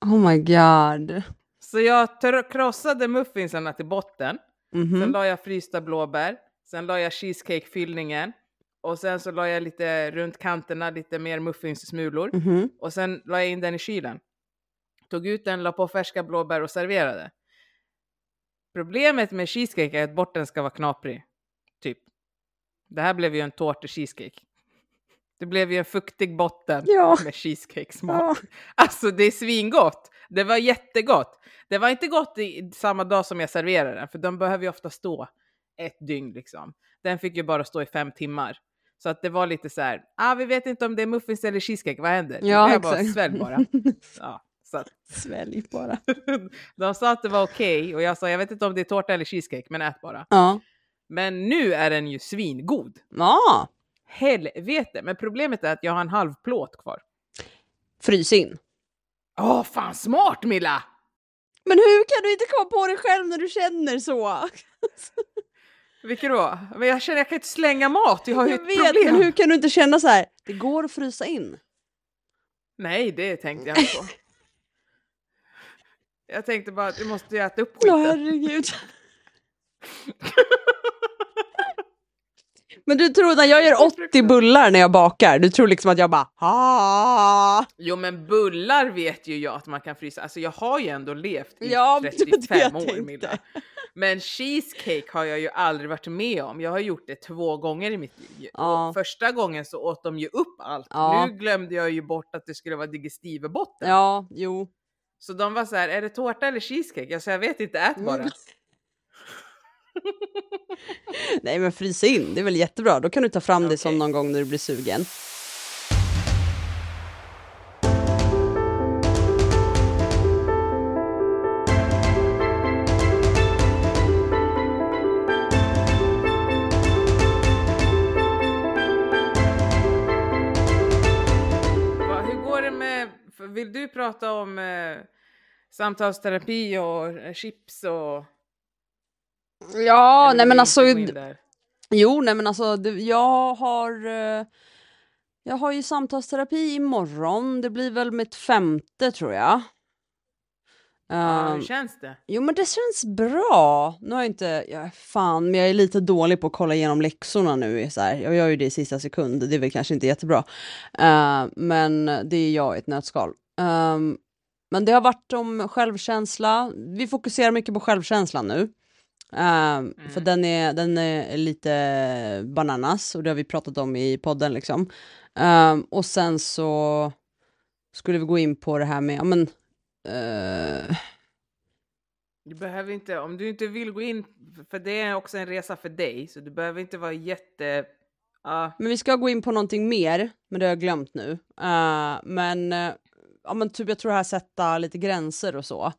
Oh my god. Så jag krossade muffinsarna till botten. Sen Mhm. la jag frysta blåbär. Sen la jag cheesecake-fyllningen. Och sen så la jag lite runt kanterna, lite mer muffinssmulor. Mhm. Och sen la jag in den i kylen. Tog ut den, la på färska blåbär och serverade. Problemet med cheesecake är att botten ska vara knaprig. Typ. Det här blev ju en tårtig cheesecake. Det blev ju en fuktig botten Ja. med cheesecake-smak. Ja. Alltså det är svingott. Det var jättegott. Det var inte gott i samma dag som jag serverade den, för de behöver ju ofta stå ett dygn liksom. Den fick ju bara stå i fem timmar. Så att det var lite så här, ah, vi vet inte om det är muffins eller cheesecake, vad händer? Ja, jag bara, exakt. svälj bara. Ja, så att, Svälj bara. de sa att det var okej och jag sa, jag vet inte om det är tårta eller cheesecake, men ät bara. Ja. Men nu är den ju svingod. Ja. Helvete, men problemet är att jag har en halv plåt kvar. Frys in. Åh, fan smart Milla! Men hur kan du inte komma på det själv när du känner så? Vilket då? Men jag känner jag kan inte slänga mat, jag har ju ett vet, problem. men hur kan du inte känna så här? Det går att frysa in. Nej, det tänkte jag inte på. Jag tänkte bara att du måste äta upp Ja, skiten. herregud. Men du tror när jag gör 80 bullar när jag bakar, du tror liksom att jag bara ah. Jo men bullar vet ju jag att man kan frysa. Alltså jag har ju ändå levt i Ja, det var det 35 jag år tänkte. Milla. Men cheesecake har jag ju aldrig varit med om. Jag har gjort det två gånger i mitt liv. Ja. Första gången så åt de ju upp allt. Ja. Nu glömde jag ju bort att det skulle vara digestivebotten. Ja, jo. Så de var så här, är det tårta eller cheesecake? Jag sa, jag vet inte, ät bara. Nej men frysa in, det är väl jättebra. Då kan du ta fram det som någon gång när du blir sugen. Va, hur går det med, för vill du prata om eh, samtalsterapi och eh, chips och... Ja, nej men alltså, jo nej men alltså, det, jag har, eh, jag har ju samtalsterapi imorgon. Det blir väl mitt femte tror jag. Ja, Ehm, hur känns det? Jo men det känns bra. Nu har jag inte, jag, fan, men jag är lite dålig på att kolla igenom läxorna nu. Så här. Jag gör ju det i sista sekund, det är väl kanske inte jättebra. Eh, men det är jag i ett nötskal. Ehm, men det har varit om självkänsla. Vi fokuserar mycket på självkänslan nu. Ehm, För den är, den är lite bananas och det har vi pratat om i podden liksom. Ehm, och sen så skulle vi gå in på det här med, ja men, eh, Du behöver inte, om du inte vill gå in, för det är också en resa för dig, så du behöver inte vara jätte... Ja, Men vi ska gå in på någonting mer, men det har jag glömt nu. Eh, men, eh, ja, men typ jag tror det här sätta lite gränser och så.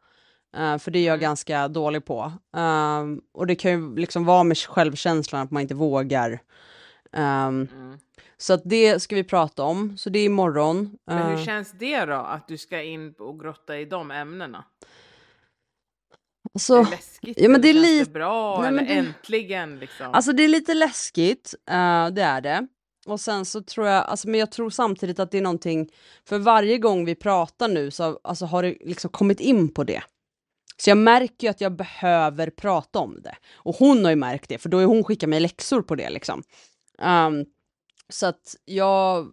Eh, för det är jag Mm. ganska dålig på. Eh, och det kan ju liksom vara med självkänslan att man inte vågar. Ehm, mm. så att det ska vi prata om. Så det är imorgon. Men Eh, hur känns det då, att du ska in och grotta i de ämnena? alltså, är det läskigt? ja, men det är lite- bra? Nej, eller men det- äntligen liksom? Alltså det är lite läskigt, eh, det är det. Och sen så tror jag, alltså, men jag tror samtidigt att det är någonting, för varje gång vi pratar nu så alltså, har det liksom kommit in på det. Så jag märker ju att jag behöver prata om det. Och hon har ju märkt det, för då har hon skickat mig läxor på det liksom. Um, så att jag,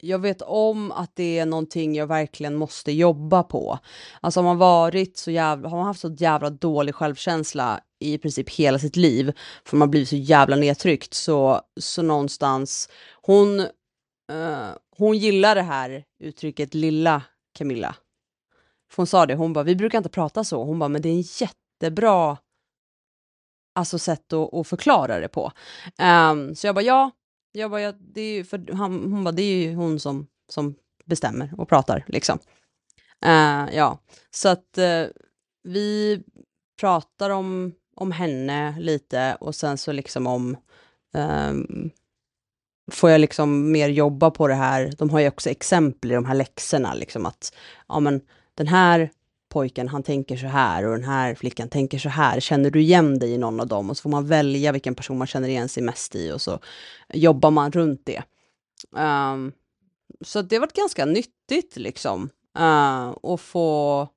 jag vet om att det är någonting jag verkligen måste jobba på. Alltså har man varit så jävla, har man haft så jävla dålig självkänsla i princip hela sitt liv, för man blir så jävla nedtryckt, så, så någonstans, hon, uh, hon gillar det här uttrycket lilla Camilla. För hon sa det, hon bara, vi brukar inte prata så, hon bara, men det är en jättebra alltså sätt att, att förklara det på. Um, så jag bara, ja, jag bara, ja, det är ju för han, hon bara, det är ju hon som, som bestämmer och pratar liksom. Uh, ja, så att uh, vi pratar om, om henne lite och sen så liksom om um, får jag liksom mer jobba på det här. De har ju också exempel i de här läxorna, liksom att ja, men den här pojken, han tänker så här och den här flickan tänker så här. Känner du igen dig i någon av dem? Och så får man välja vilken person man känner igen sig mest i och så jobbar man runt det. Um, så det har varit ganska nyttigt liksom. Uh, att få...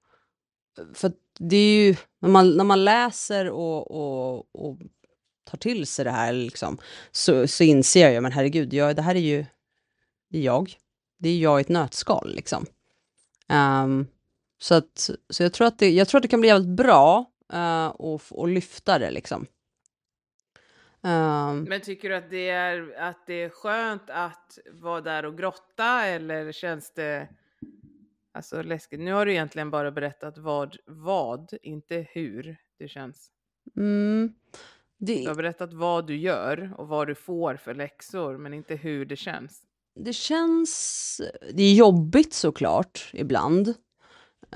För det är ju, när man, när man läser och, och, och tar till sig det här liksom, så, så inser jag ju, men herregud, jag, det här är ju det är jag. Det är jag i ett nötskal liksom. Um, så, att, så jag, tror att det, jag tror att det kan bli jävligt bra uh, och, och lyfta det liksom. Um, Men tycker du att det, är, att det är skönt att vara där och grotta eller känns det alltså, läskigt? Nu har du egentligen bara berättat vad, vad inte hur det känns. Mm, det... Du har berättat vad du gör och vad du får för läxor, men inte hur det känns. Det känns... Det är jobbigt såklart ibland.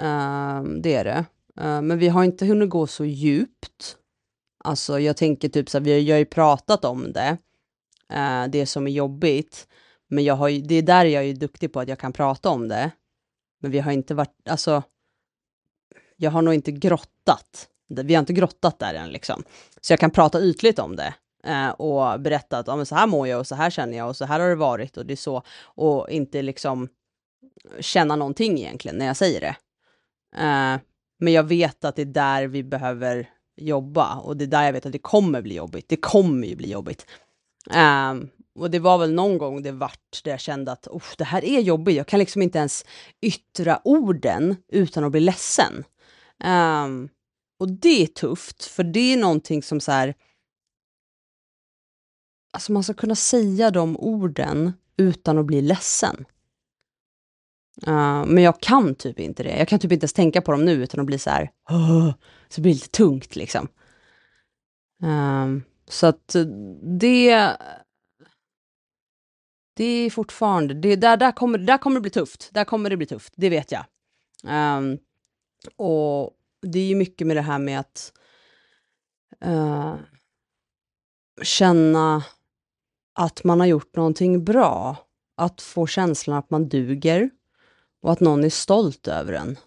Uh, det är det. Uh, men vi har inte hunnit gå så djupt. Alltså jag tänker typ så här, vi har, jag har ju pratat om det, uh, det som är jobbigt. Men jag har ju, det är där jag är duktig på att jag kan prata om det. Men vi har inte varit, alltså, jag har nog inte grottat. Vi har inte grottat där än liksom. Så jag kan prata ytligt om det eh, och berätta att ja, så här mår jag och så här känner jag och så här har det varit och det är så. Och inte liksom känna någonting egentligen när jag säger det. Eh, men jag vet att det är där vi behöver jobba och det är där jag vet att det kommer bli jobbigt. Det kommer ju bli jobbigt. Um, och det var väl någon gång det vart där jag kände att det här är jobbigt. Jag kan liksom inte ens yttra orden utan att bli ledsen. Um, och det är tufft, för det är någonting som så här... Alltså man ska kunna säga de orden utan att bli ledsen. Uh, men jag kan typ inte det. Jag kan typ inte ens tänka på dem nu utan att bli så här, Så så det lite tungt liksom. Uh, så att eh, det... Det är fortfarande, det, där, där, kommer, där kommer det bli tufft. Där kommer det bli tufft, det vet jag. Um, och det är ju mycket med det här med att uh, känna att man har gjort någonting bra. Att få känslan att man duger och att någon är stolt över en.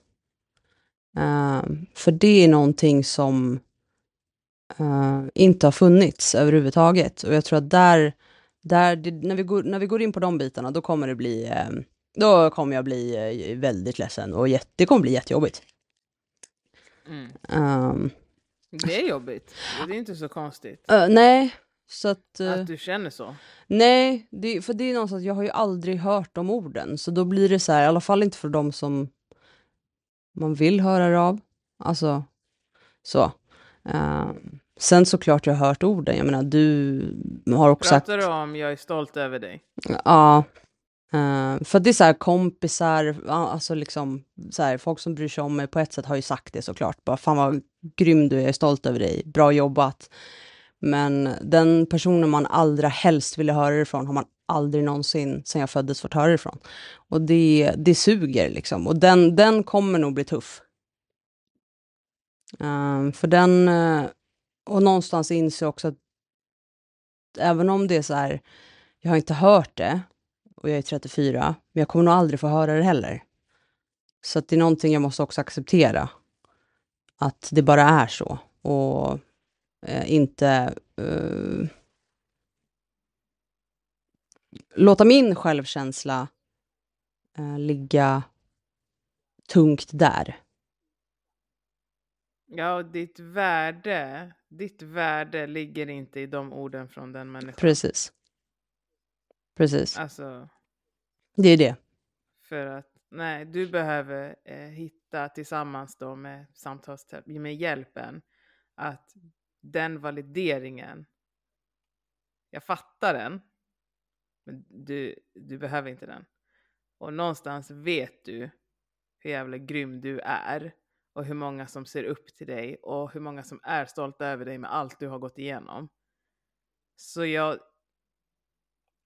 Uh, för det är någonting som uh, inte har funnits överhuvudtaget. Och jag tror att där, där det, när, vi går, när vi går in på de bitarna, då kommer det bli, uh, då kommer jag bli väldigt ledsen och jätte, det kommer bli jättejobbigt. Mm. Um, det är jobbigt, det är inte så konstigt. nej, så att, att du känner så? Nej, det, för det är någonstans, jag har ju aldrig hört de orden, så då blir det så här, i alla fall inte för de som man vill höra det av. Alltså, så. Uh, sen såklart jag har hört orden, jag menar du har också Pratar sagt... du om jag är stolt över dig? Ja. Uh, för det är så här kompisar, alltså liksom så här, folk som bryr sig om mig på ett sätt har ju sagt det såklart. Bara fan vad grym du är, jag är stolt över dig, bra jobbat. Men den personen man allra helst ville höra det ifrån har man aldrig någonsin sen jag föddes fått höra det ifrån. Och det, det suger liksom. Och den, den kommer nog bli tuff. Um, för den, eh, och någonstans inser jag också att även om det är så här, jag har inte hört det och jag är 34, men jag kommer nog aldrig få höra det heller. Så det är någonting jag måste också acceptera. Att det bara är så. Och inte eh, låta min självkänsla eh, ligga tungt där. Ja, ditt värde, ditt värde ligger inte i de orden från den människan. Precis. Precis. Alltså, Det är det. För att nej, du behöver eh, hitta tillsammans då med samtalsterapi, med hjälpen, att den valideringen, jag fattar den, men du, du behöver inte den. Och någonstans vet du hur jävla grym du är och hur många som ser upp till dig och hur många som är stolta över dig med allt du har gått igenom. Så jag,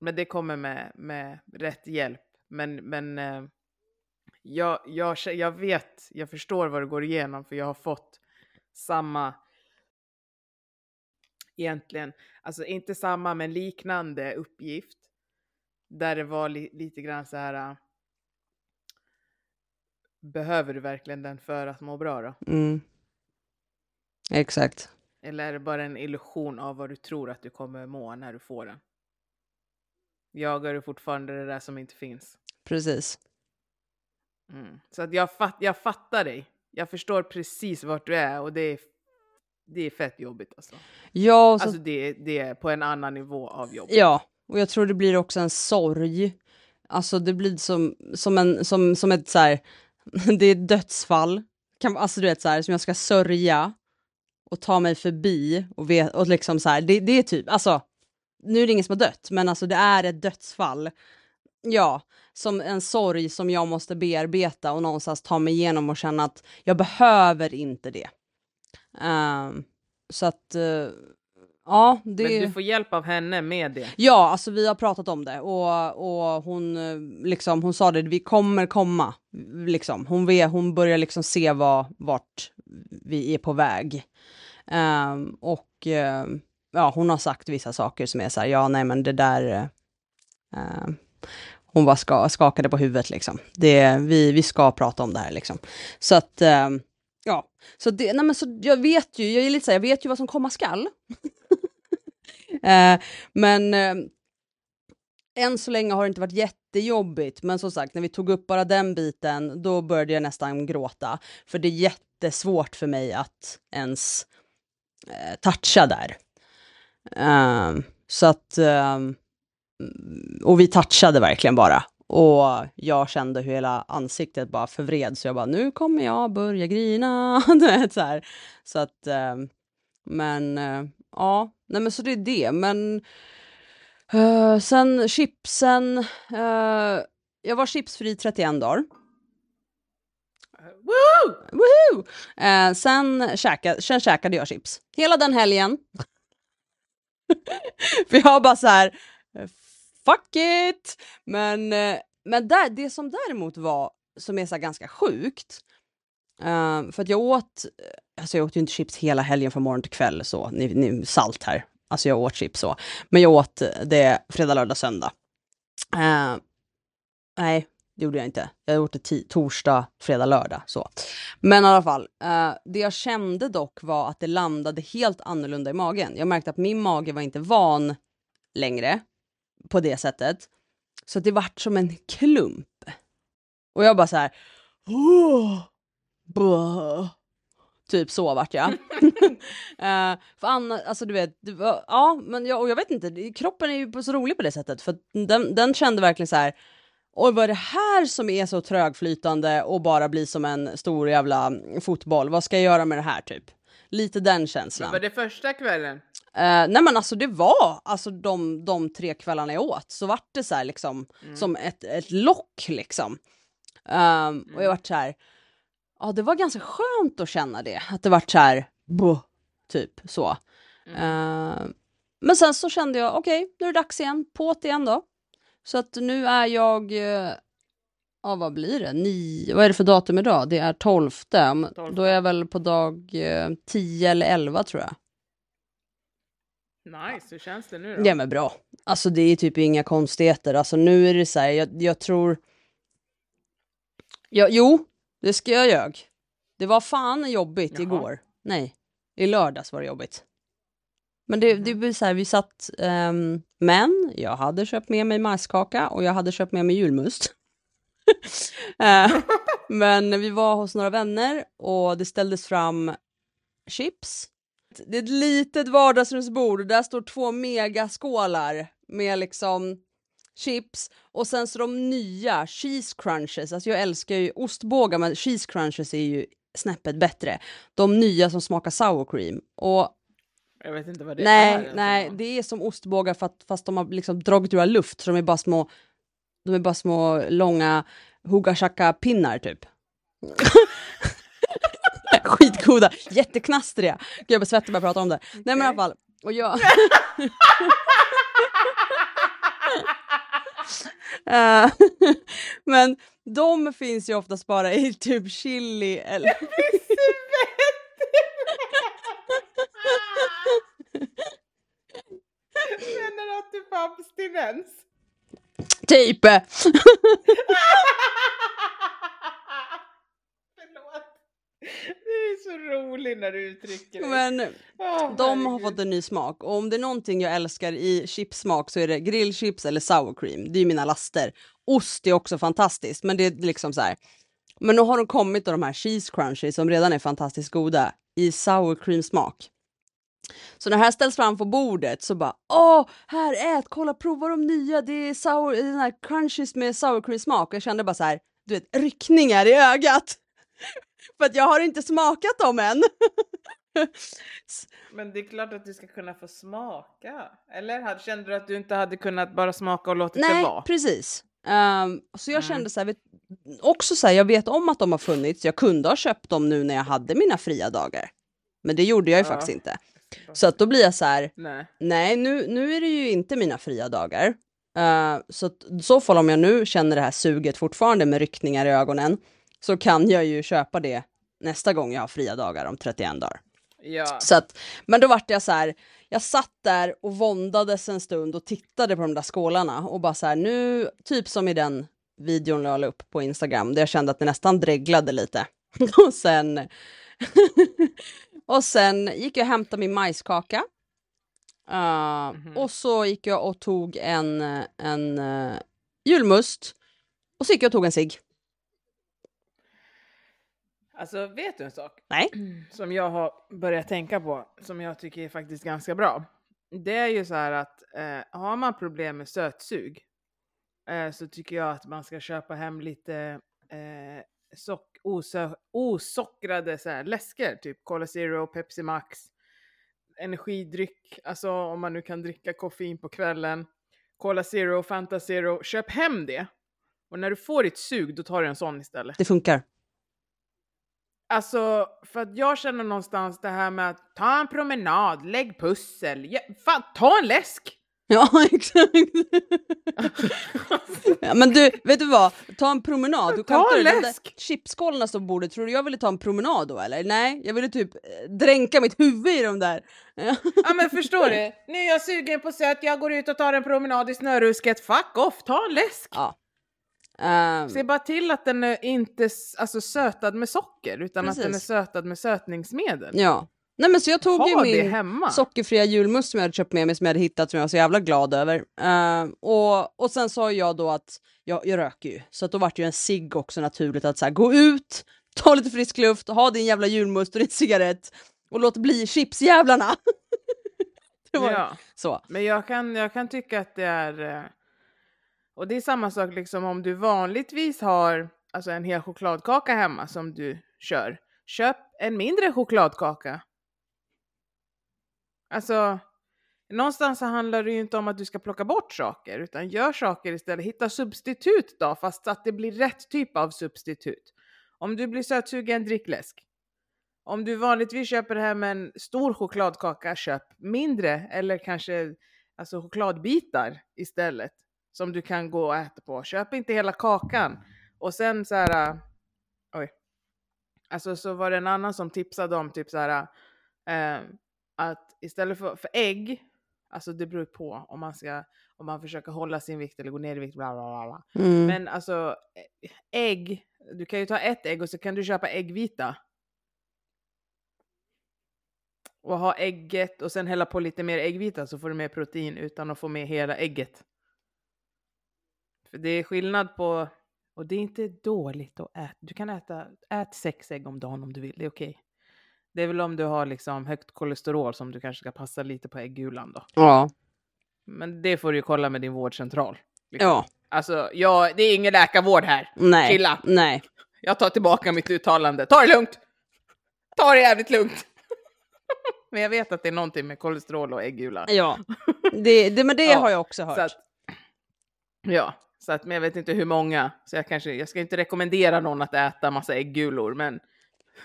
men det kommer med, med rätt hjälp. Men, men eh, jag, jag, jag vet, jag förstår vad du går igenom för jag har fått samma, egentligen, alltså inte samma men liknande uppgift. Där det var li, lite grann så här, behöver du verkligen den för att må bra då? Mm. Exakt. Eller är det bara en illusion av vad du tror att du kommer må när du får den? Jagar du fortfarande det där som inte finns? Precis. Mm. Så att jag, fatt, jag fattar dig. Jag förstår precis vart du är och det är, det är fett jobbigt alltså. Ja, så... Alltså det, det är på en annan nivå av jobb. Ja, och jag tror det blir också en sorg. Alltså det blir som, som, en, som, som ett så här, det är ett dödsfall. Kan, alltså du vet så här, som jag ska sörja och ta mig förbi och, vet, och liksom så här, det, det är typ, alltså nu är det ingen som har dött, men alltså det är ett dödsfall. Ja, som en sorg som jag måste bearbeta och någonstans ta mig igenom och känna att jag behöver inte det. Um, så att, uh, ja. Det... Men du får hjälp av henne med det? Ja, alltså vi har pratat om det och, och hon, eh, liksom, hon sa det, vi kommer komma. Liksom. Hon, vet, hon börjar liksom se vad, vart vi är på väg. Um, och uh, ja, hon har sagt vissa saker som är så här, ja nej men det där, uh, hon bara ska, skakade på huvudet liksom. Det, vi, vi ska prata om det här liksom. Så att, uh, ja, så, det, nej, men så jag vet ju, jag är lite så här, jag vet ju vad som komma skall. eh, men eh, än så länge har det inte varit jättejobbigt, men som sagt, när vi tog upp bara den biten, då började jag nästan gråta. För det är jättesvårt för mig att ens eh, toucha där. Eh, så att, eh, och vi touchade verkligen bara. Och jag kände hur hela ansiktet bara förvred, så jag bara, nu kommer jag börja grina. du vet, så, här. så att, um, men uh, ja, nej men så det är det. Men uh, sen chipsen, uh, jag var chipsfri 31 dagar. Woo! Woohoo! Eh, sen, käka, sen käkade jag chips. Hela den helgen. För jag bara så här, fuck it! Men, eh, men där, det som däremot var, som är så ganska sjukt, uh, för att jag åt, eh, alltså jag åt ju inte chips hela helgen från morgon till kväll så, ni, ni, salt här. Alltså jag åt chips så. Men jag åt det fredag, lördag, söndag. Uh, nej, det gjorde jag inte. Jag åt det torsdag, fredag, lördag. Så. Men i alla fall, uh, det jag kände dock var att det landade helt annorlunda i magen. Jag märkte att min mage var inte van längre på det sättet. Så det vart som en klump. Och jag bara så här... Oh, Typ så vart jag. uh, för annars, alltså du vet, var, ja men jag, och jag vet inte, kroppen är ju så rolig på det sättet för den, den kände verkligen så här Oj, vad är det här som är så trögflytande och bara blir som en stor jävla fotboll? Vad ska jag göra med det här typ? Lite den känslan. Men var det första kvällen? Uh, nej men alltså det var, alltså de, de tre kvällarna jag åt så vart det så här liksom mm. som ett, ett lock liksom. Um, mm. Och jag vart så här, ja det var ganska skönt att känna det, att det vart så här, buh, typ så. Mm. Uh, men sen så kände jag, okej, okay, nu är det dags igen, på't igen då. Så att nu är jag, eh, ja vad blir det, Ni, vad är det för datum idag? Det är 12. 12. Då är jag väl på dag 10 eh, eller 11 tror jag. Nice, hur känns det nu då? Ja men bra. Alltså det är typ inga konstigheter. Alltså nu är det så här, jag, jag tror... Ja, jo, det ska jag göra. Det var fan jobbigt Jaha. igår. Nej, i lördags var det jobbigt. Men det, det blir så här, vi satt, um, men jag hade köpt med mig majskaka och jag hade köpt med mig julmust. uh, men vi var hos några vänner och det ställdes fram chips. Det är ett litet vardagsrumsbord och där står två megaskålar med liksom chips och sen så de nya cheese crunches. Alltså jag älskar ju ostbågar men cheese crunches är ju snäppet bättre. De nya som smakar sour cream. Och Jag vet inte vad det nej, är. nej, det är som ostbågar fast, fast de har liksom dragit ur luft så de är bara små, de är bara små långa hugashaka pinnar typ. Skitgoda, jätteknastriga. Gud jag blir svettig bara jag pratar om det. Nej men i alla fall, och jag... Eh, men de finns ju oftast bara i typ chili eller... Känner du att du får abstinens? typ! Du är så rolig när du uttrycker dig. Men Åh, de har fått en ny smak och om det är någonting jag älskar i chipssmak så är det grillchips eller sour cream. Det är mina laster. Ost är också fantastiskt men det är liksom så här. Men nu har de kommit då de här cheese crunchies som redan är fantastiskt goda i sour cream smak. Så när det här ställs fram på bordet så bara åh, här ät, kolla prova de nya, det är sour, den här crunchies med sour cream smak. Jag kände bara så här, du vet ryckningar i ögat. För att jag har inte smakat dem än. Men det är klart att du ska kunna få smaka. Eller kände du att du inte hade kunnat bara smaka och låtit det Nej, vara? precis. Ehm, så jag Mm. kände så här, vet, också så här, jag vet om att de har funnits, jag kunde ha köpt dem nu när jag hade mina fria dagar. Men det gjorde jag ju Ja. faktiskt inte. Så att då blir jag så här, Nej. nej nu, nu är det ju inte mina fria dagar. Uh, så i så fall om jag nu känner det här suget fortfarande med ryckningar i ögonen så kan jag ju köpa det nästa gång jag har fria dagar om 31 dagar. Ja. Så att, men då vart jag så här, jag satt där och våndades en stund och tittade på de där skålarna och bara så här nu, typ som i den videon jag la upp på Instagram där jag kände att det nästan dreglade lite. och sen och sen gick jag och hämtade min majskaka. Uh, Mhm. Och så gick jag och tog en, en uh, julmust och så gick jag och tog en cigg. Alltså vet du en sak? Nej. Som jag har börjat tänka på, som jag tycker är faktiskt ganska bra. Det är ju så här att eh, har man problem med sötsug eh, så tycker jag att man ska köpa hem lite eh, sock, osö, osockrade så här, läsker, typ Cola Zero, Pepsi Max, energidryck, alltså om man nu kan dricka koffein på kvällen, Cola Zero, Fanta Zero, köp hem det. Och när du får ditt sug, då tar du en sån istället. Det funkar. Alltså, för att jag känner någonstans det här med att ta en promenad, lägg pussel, ja, fan, ta en läsk! Ja, exakt. ja, men du, vet du vad? Ta en promenad. Du Ta en läsk. chipsskålarna som bordet. Tror du jag ville ta en promenad då eller? Nej, jag ville typ eh, dränka mitt huvud i de där. Ja men förstår du? Nu är jag sugen på sött, jag går ut och tar en promenad i snörusket, fuck off, ta en läsk! ja. Ehm, Se bara till att den är inte alltså, sötad med socker, utan att den är Precis. sötad med sötningsmedel. ja. Nej men så jag tog ju Ha det min hemma. sockerfria julmust som jag hade köpt med mig som jag hade hittat som jag var så jävla glad över. Ehm, och, och sen sa jag då att jag, jag röker ju, så att då vart det ju en cigg också naturligt att så här, gå ut, ta lite frisk luft, ha din jävla julmust och din cigarett och låt bli chipsjävlarna. Ja. så. Men jag kan, jag kan tycka att det är... Och det är samma sak liksom om du vanligtvis har alltså en hel chokladkaka hemma som du kör. Köp en mindre chokladkaka. Alltså, någonstans så handlar det ju inte om att du ska plocka bort saker, utan gör saker istället. Hitta substitut då, fast så att det blir rätt typ av substitut. Om du blir sötsugen, drick läsk. Om du vanligtvis köper hem en stor chokladkaka, köp mindre eller kanske alltså chokladbitar istället som du kan gå och äta på. Köp inte hela kakan. Och sen så här, äh, oj. Alltså så var det en annan som tipsade om typ så här äh, att istället för, för ägg, alltså det beror på om man ska, om man försöker hålla sin vikt eller gå ner i vikt, bla bla bla. Mm. Men alltså ägg, du kan ju ta ett ägg och så kan du köpa äggvita. Och ha ägget och sen hälla på lite mer äggvita så får du mer protein utan att få med hela ägget. För det är skillnad på, och det är inte dåligt att äta. Du kan äta, ät sex ägg om dagen om du vill, det är okej. Det är väl om du har liksom högt kolesterol som du kanske ska passa lite på äggulan då. Ja. Men det får du ju kolla med din vårdcentral. Liksom. Ja, Alltså, jag, det är ingen läkarvård här. nej. Chilla. Nej. Jag tar tillbaka mitt uttalande. Ta det lugnt! Ta det jävligt lugnt! Men jag vet att det är någonting med kolesterol och äggula. Ja, det, det, men det Ja, har jag också hört. Att, ja, så att, men jag vet inte hur många. Så jag kanske, jag ska inte rekommendera någon att äta massa äggulor, men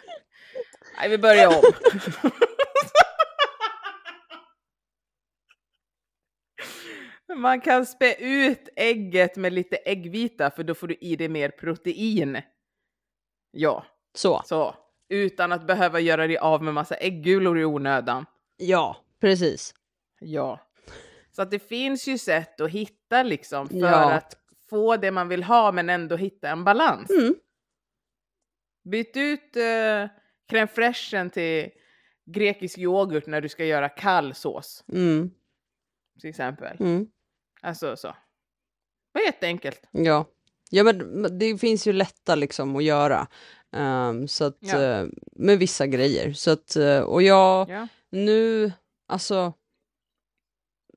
nej, vi börjar om. Man kan spä ut ägget med lite äggvita för då får du i dig mer protein. Ja, Så, så. Utan att behöva göra dig av med massa äggulor i onödan. ja, precis. Ja. Så att det finns ju sätt att hitta liksom för Ja. att få det man vill ha men ändå hitta en balans. Mm. Byt ut uh, crème fraîchen till grekisk yoghurt när du ska göra kall sås Mm. till exempel. Mm. Alltså så. Det var jätteenkelt. Ja. ja, men det finns ju lätta liksom att göra. Ehm, så att, Ja. eh, med vissa grejer. Så att, eh, och jag, Ja. nu, alltså,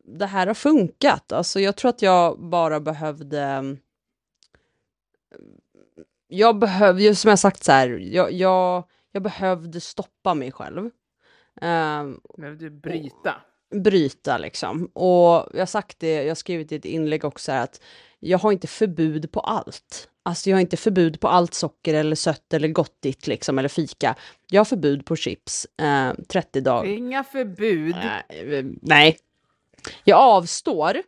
det här har funkat. Alltså jag tror att jag bara behövde, jag behövde, som jag sagt så här, jag, jag, jag behövde stoppa mig själv. Behöver du bryta? bryta liksom. Och jag har sagt det, jag har skrivit i ett inlägg också här att jag har inte förbud på allt. Alltså jag har inte förbud på allt socker eller sött eller gottigt liksom eller fika. Jag har förbud på chips, eh, 30 dagar. Inga förbud. Nej, nej. Jag avstår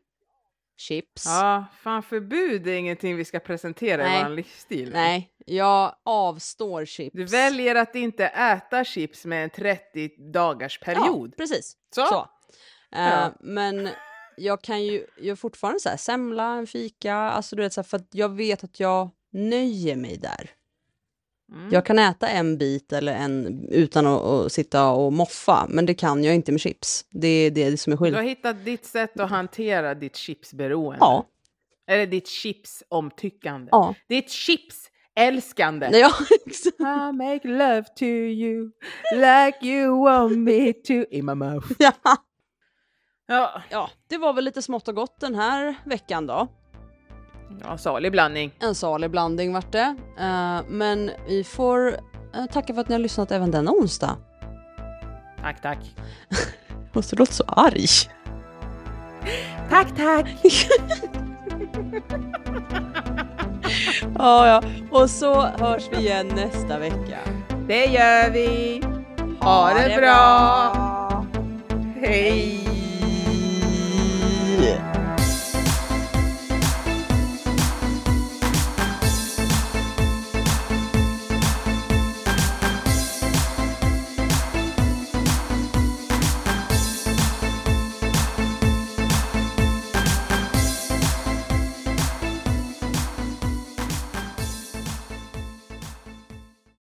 chips. Ja, fan förbud är ingenting vi ska presentera Nej. i vår livsstil. Nej, jag avstår chips. Du väljer att inte äta chips med en 30 dagars period. Ja, precis. Så. Så. Eh, Ja. Men jag kan ju, jag fortfarande så här, semla, en fika, alltså du vet så här, för att jag vet att jag nöjer mig där. Mm. Jag kan äta en bit eller en utan att, att sitta och moffa, men det kan jag inte med chips. Det är det som är Du har skillnaden. hittat ditt sätt att hantera ditt chipsberoende. Ja, Eller ditt chipsomtyckande. ja. Ditt chipsälskande. Ja, exakt. I make love to you like you want me to in my mouth. ja. Ja, ja, det var väl lite smått och gott den här veckan då. Ja salig blandning. En salig blandning vart det. Eh, men vi får eh, tacka för att ni har lyssnat även denna onsdag. Tack, tack. Måste låta så arg. Tack, tack. ja, ja. Och så hörs vi igen nästa vecka. Det gör vi. Ha det bra. Hej.